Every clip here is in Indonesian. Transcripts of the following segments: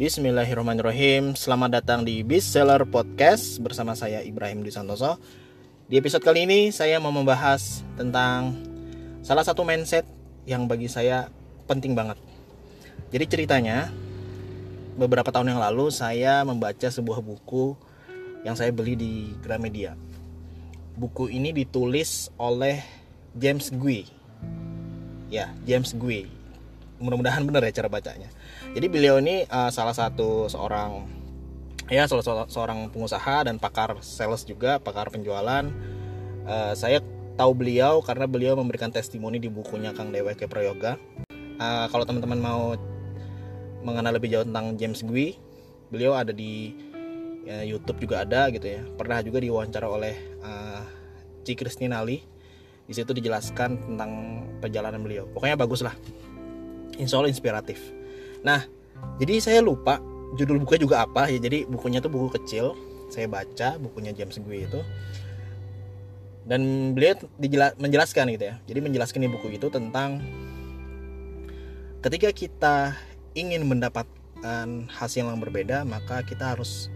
Bismillahirrahmanirrahim. Selamat datang di Bestseller Podcast Bersama saya Ibrahim Dwi Di episode kali ini saya mau membahas tentang Salah satu mindset yang bagi saya penting banget. Jadi ceritanya Beberapa tahun yang lalu saya membaca sebuah buku Yang saya beli di Gramedia. Buku ini ditulis oleh James Gui. Ya, James Gui. Mudah-mudahan benar ya cara bacanya jadi beliau ini uh, salah satu seorang ya salah seorang pengusaha dan pakar sales juga, pakar penjualan. Uh, saya tahu beliau karena beliau memberikan testimoni di bukunya Kang Dewa ke Prayoga. Uh, kalau teman-teman mau mengenal lebih jauh tentang James Gui, beliau ada di ya, YouTube juga ada gitu ya. Pernah juga diwawancara oleh uh, Ci Christine Ali. Di situ dijelaskan tentang perjalanan beliau. Pokoknya bagus lah. Insya Allah inspiratif. Nah, jadi saya lupa judul bukunya juga apa ya. Jadi bukunya tuh buku kecil. Saya baca bukunya James Gui itu. Dan beliau menjelaskan gitu ya. Jadi menjelaskan di buku itu tentang ketika kita ingin mendapatkan hasil yang berbeda, maka kita harus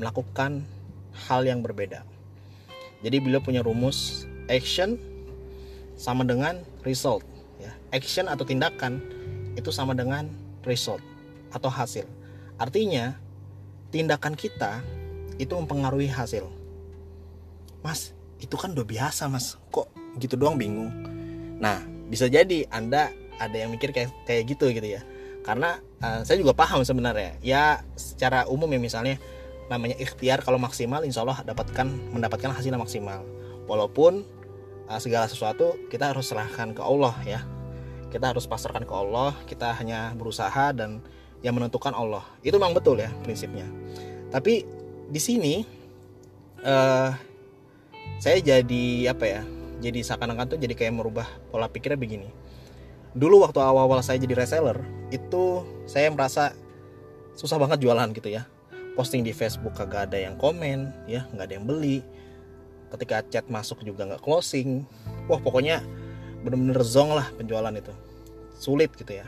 melakukan hal yang berbeda. Jadi beliau punya rumus action sama dengan result ya. Action atau tindakan itu sama dengan result atau hasil. Artinya, tindakan kita itu mempengaruhi hasil. Mas, itu kan udah biasa, Mas. Kok gitu doang bingung? Nah, bisa jadi Anda ada yang mikir kayak kayak gitu gitu ya. Karena uh, saya juga paham sebenarnya. Ya, secara umum ya misalnya namanya ikhtiar kalau maksimal insya Allah dapatkan mendapatkan hasil maksimal. Walaupun uh, segala sesuatu kita harus serahkan ke Allah ya kita harus pasrahkan ke Allah kita hanya berusaha dan yang menentukan Allah. Itu memang betul ya prinsipnya. Tapi di sini uh, saya jadi apa ya jadi seakan-akan tuh jadi kayak merubah pola pikirnya begini. Dulu waktu awal-awal saya jadi reseller itu saya merasa susah banget jualan gitu ya. Posting di Facebook kagak ada yang komen ya nggak ada yang beli. Ketika chat masuk juga nggak closing. Wah pokoknya bener-bener zong lah penjualan itu. Sulit gitu ya.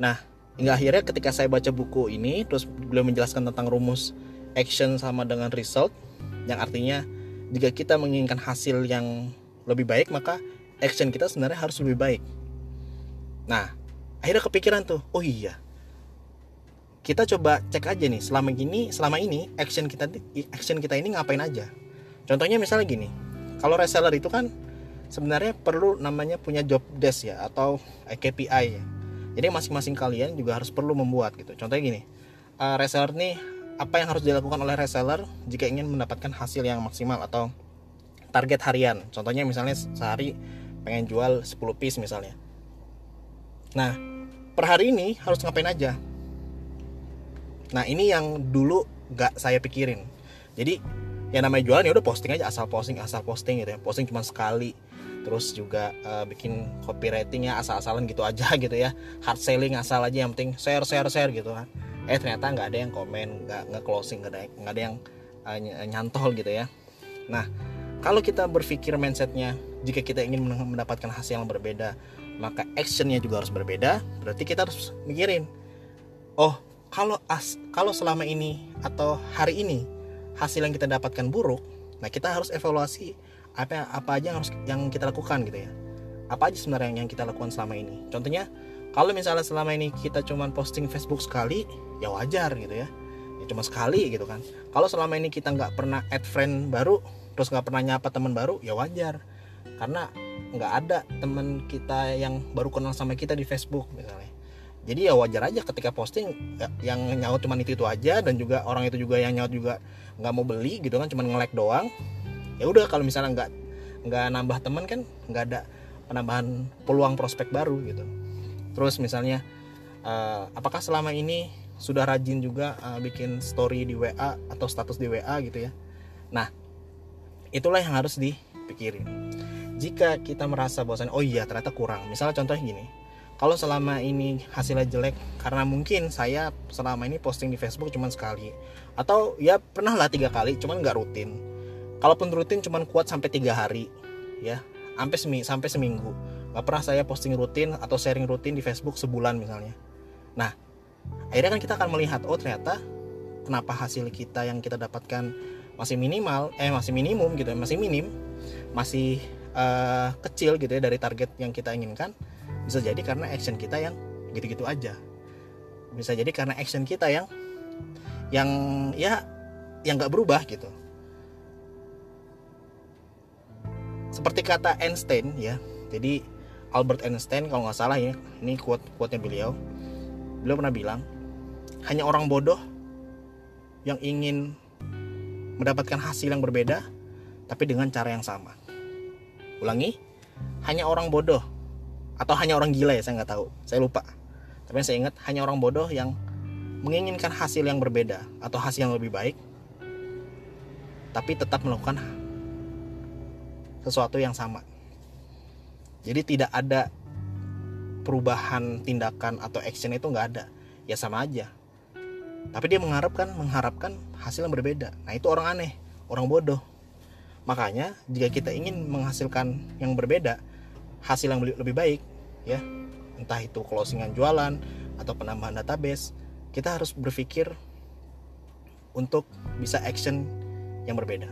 Nah hingga akhirnya ketika saya baca buku ini terus beliau menjelaskan tentang rumus action sama dengan result yang artinya jika kita menginginkan hasil yang lebih baik maka action kita sebenarnya harus lebih baik. Nah akhirnya kepikiran tuh oh iya. Kita coba cek aja nih selama ini selama ini action kita action kita ini ngapain aja? Contohnya misalnya gini kalau reseller itu kan sebenarnya perlu namanya punya job desk ya atau KPI ya. Jadi masing-masing kalian juga harus perlu membuat gitu. Contohnya gini, uh, reseller nih apa yang harus dilakukan oleh reseller jika ingin mendapatkan hasil yang maksimal atau target harian. Contohnya misalnya sehari pengen jual 10 piece misalnya. Nah, per hari ini harus ngapain aja? Nah, ini yang dulu gak saya pikirin. Jadi, yang namanya jualan ya udah posting aja asal posting asal posting gitu ya. Posting cuma sekali terus juga uh, bikin copywriting ya asal-asalan gitu aja gitu ya. Hard selling asal aja yang penting share share share gitu kan eh ternyata nggak ada yang komen nggak nggak closing nggak ada nggak ada yang uh, nyantol gitu ya. Nah kalau kita berpikir mindsetnya jika kita ingin mendapatkan hasil yang berbeda maka actionnya juga harus berbeda. Berarti kita harus mikirin oh kalau as kalau selama ini atau hari ini hasil yang kita dapatkan buruk nah kita harus evaluasi apa apa aja yang harus yang kita lakukan gitu ya. Apa aja sebenarnya yang kita lakukan selama ini? Contohnya kalau misalnya selama ini kita cuma posting Facebook sekali ya wajar gitu ya. Ya cuma sekali gitu kan. Kalau selama ini kita nggak pernah add friend baru terus nggak pernah nyapa teman baru ya wajar. Karena nggak ada teman kita yang baru kenal sama kita di Facebook misalnya. Jadi ya wajar aja ketika posting ya, yang nyaut cuma itu itu aja dan juga orang itu juga yang nyaut juga nggak mau beli gitu kan cuma nge-like doang ya udah kalau misalnya nggak nggak nambah teman kan nggak ada penambahan peluang prospek baru gitu. Terus misalnya uh, apakah selama ini sudah rajin juga uh, bikin story di WA atau status di WA gitu ya? Nah itulah yang harus dipikirin. Jika kita merasa bosan oh iya ternyata kurang. Misalnya contohnya gini kalau selama ini hasilnya jelek karena mungkin saya selama ini posting di Facebook cuma sekali atau ya pernah lah tiga kali cuman nggak rutin kalaupun rutin cuman kuat sampai tiga hari ya. Sampai seminggu sampai seminggu. Nggak pernah saya posting rutin atau sharing rutin di Facebook sebulan misalnya. Nah akhirnya kan kita akan melihat oh ternyata kenapa hasil kita yang kita dapatkan masih minimal eh masih minimum gitu ya masih minim masih uh, kecil gitu ya dari target yang kita inginkan bisa jadi karena action kita yang gitu-gitu aja. Bisa jadi karena action kita yang yang ya yang nggak berubah gitu seperti kata Einstein ya. Jadi Albert Einstein kalau nggak salah ya ini quote quote beliau. Beliau pernah bilang hanya orang bodoh yang ingin mendapatkan hasil yang berbeda tapi dengan cara yang sama. Ulangi hanya orang bodoh atau hanya orang gila ya saya nggak tahu. Saya lupa. Tapi yang saya ingat hanya orang bodoh yang menginginkan hasil yang berbeda atau hasil yang lebih baik tapi tetap melakukan sesuatu yang sama. Jadi tidak ada perubahan tindakan atau action itu nggak ada. Ya sama aja. Tapi dia mengharapkan mengharapkan hasil yang berbeda. Nah itu orang aneh orang bodoh. Makanya jika kita ingin menghasilkan yang berbeda hasil yang lebih baik ya entah itu closingan jualan atau penambahan database kita harus berpikir untuk bisa action yang berbeda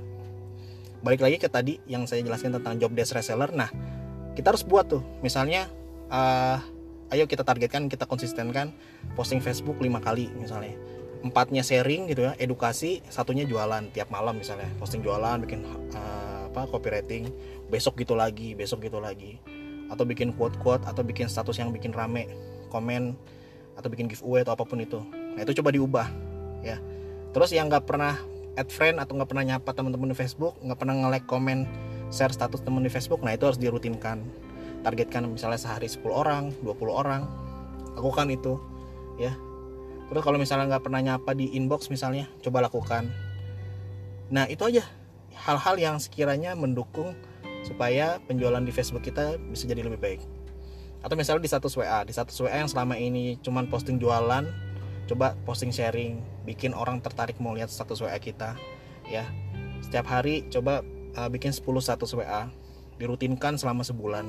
balik lagi ke tadi yang saya jelaskan tentang job desk reseller. Nah kita harus buat tuh. Misalnya uh, ayo kita targetkan kita konsistenkan posting Facebook lima kali misalnya. Empatnya sharing gitu ya edukasi satunya jualan tiap malam misalnya. Posting jualan bikin uh, apa copywriting besok gitu lagi besok gitu lagi. Atau bikin quote quote atau bikin status yang bikin rame komen atau bikin giveaway atau apa pun itu. Nah itu coba diubah ya. Terus yang nggak pernah add friend atau nggak pernah nyapa teman-teman di Facebook nggak pernah nge-like komen share status teman di Facebook nah itu harus dirutinkan. Targetkan misalnya sehari 10 orang 20 orang lakukan itu ya. Terus kalau misalnya nggak pernah nyapa di inbox misalnya coba lakukan. Nah itu aja. Hal-hal yang sekiranya mendukung supaya penjualan di Facebook kita bisa jadi lebih baik. Atau misalnya di status WA di status WA yang selama ini cuman posting jualan coba posting sharing bikin orang tertarik mau lihat status WA kita ya. Setiap hari coba uh, bikin 10 status WA dirutinkan selama sebulan.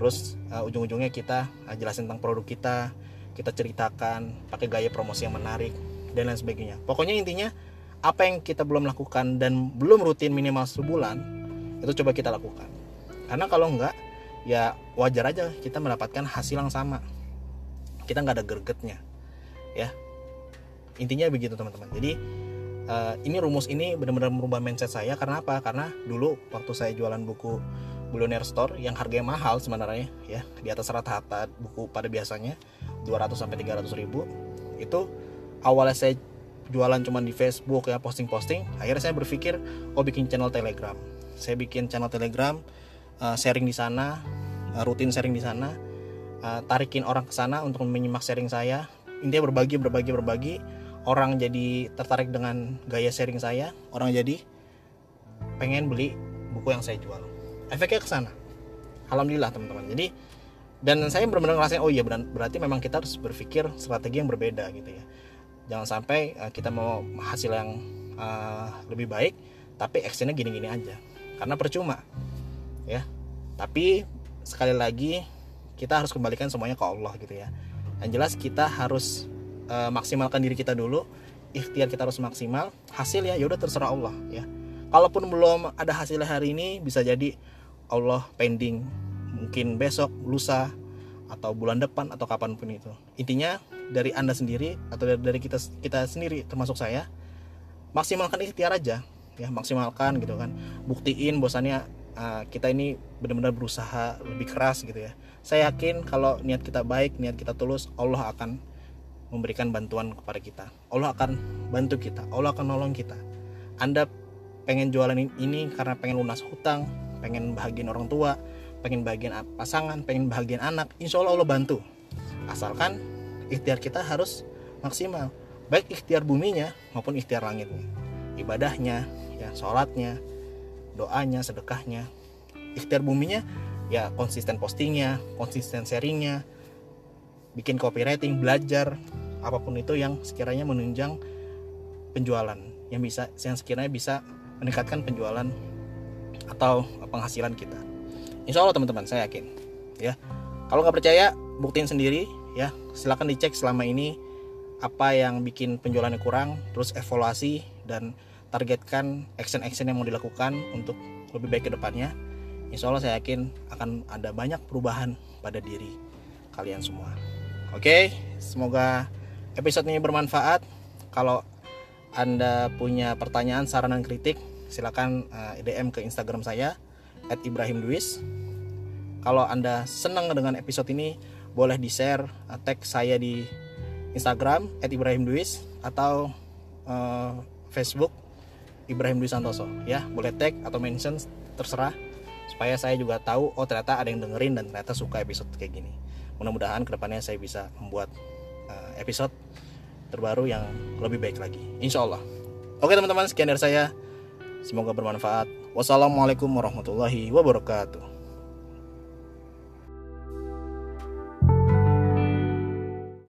Terus uh, ujung-ujungnya kita uh, jelasin tentang produk kita kita ceritakan pakai gaya promosi yang menarik dan lain sebagainya. Pokoknya intinya apa yang kita belum lakukan dan belum rutin minimal sebulan itu coba kita lakukan. Karena kalau enggak ya wajar aja kita mendapatkan hasil yang sama. Kita nggak ada gregetnya ya intinya begitu teman-teman. Jadi uh, ini rumus ini benar-benar merubah mindset saya. Karena apa? Karena dulu waktu saya jualan buku Billionaire Store yang harganya mahal sebenarnya ya di atas rata-rata buku pada biasanya 200 sampai 300 ribu itu awalnya saya jualan cuma di Facebook ya posting-posting akhirnya saya berpikir oh bikin channel Telegram. Saya bikin channel Telegram uh, sharing di sana uh, rutin sharing di sana uh, tarikin orang ke sana untuk menyimak sharing saya. Intinya berbagi berbagi berbagi orang jadi tertarik dengan gaya sharing saya orang jadi pengen beli buku yang saya jual. Efeknya ke sana. Alhamdulillah teman-teman. Jadi dan saya benar-benar ngerasain oh iya berarti memang kita harus berpikir strategi yang berbeda gitu ya. Jangan sampai uh, kita mau hasil yang uh, lebih baik tapi actionnya gini-gini aja. Karena percuma ya. Tapi sekali lagi kita harus kembalikan semuanya ke Allah gitu ya. Yang jelas kita harus uh, maksimalkan diri kita dulu ikhtiar kita harus maksimal hasil ya yaudah terserah Allah ya. Kalaupun belum ada hasil hari ini bisa jadi Allah pending mungkin besok lusa atau bulan depan atau kapan pun itu. Intinya dari anda sendiri atau dari kita kita sendiri termasuk saya maksimalkan ikhtiar aja ya maksimalkan gitu kan. Buktiin bosannya uh, kita ini benar-benar berusaha lebih keras gitu ya. Saya yakin kalau niat kita baik niat kita tulus Allah akan memberikan bantuan kepada kita. Allah akan bantu kita, Allah akan nolong kita. Anda pengen jualan ini karena pengen lunas hutang, pengen bahagian orang tua, pengen bahagian pasangan, pengen bahagian anak, insya Allah Allah bantu. Asalkan ikhtiar kita harus maksimal, baik ikhtiar buminya maupun ikhtiar langitnya. Ibadahnya, ya sholatnya, doanya, sedekahnya. Ikhtiar buminya ya konsisten postingnya, konsisten sharingnya, bikin copywriting, belajar apa pun itu yang sekiranya menunjang penjualan yang bisa yang sekiranya bisa meningkatkan penjualan atau penghasilan kita. Insya Allah teman-teman saya yakin ya. Kalau nggak percaya buktiin sendiri ya silahkan dicek selama ini apa yang bikin penjualannya kurang terus evaluasi dan targetkan action-action yang mau dilakukan untuk lebih baik ke depannya insya Allah saya yakin akan ada banyak perubahan pada diri kalian semua oke semoga episode ini bermanfaat. Kalau anda punya pertanyaan saran dan kritik silakan uh, DM ke Instagram saya @ibrahimduis kalau anda senang dengan episode ini boleh di share uh, tag saya di Instagram @ibrahimduis atau uh, Facebook Ibrahim Dwi Santoso. Ya boleh tag atau mention terserah. Supaya saya juga tahu oh ternyata ada yang dengerin dan ternyata suka episode kayak gini mudah-mudahan ke depannya saya bisa membuat uh, episode terbaru yang lebih baik lagi. Insya Allah. Oke teman-teman sekian dari saya. Semoga bermanfaat. Wassalamualaikum warahmatullahi wabarakatuh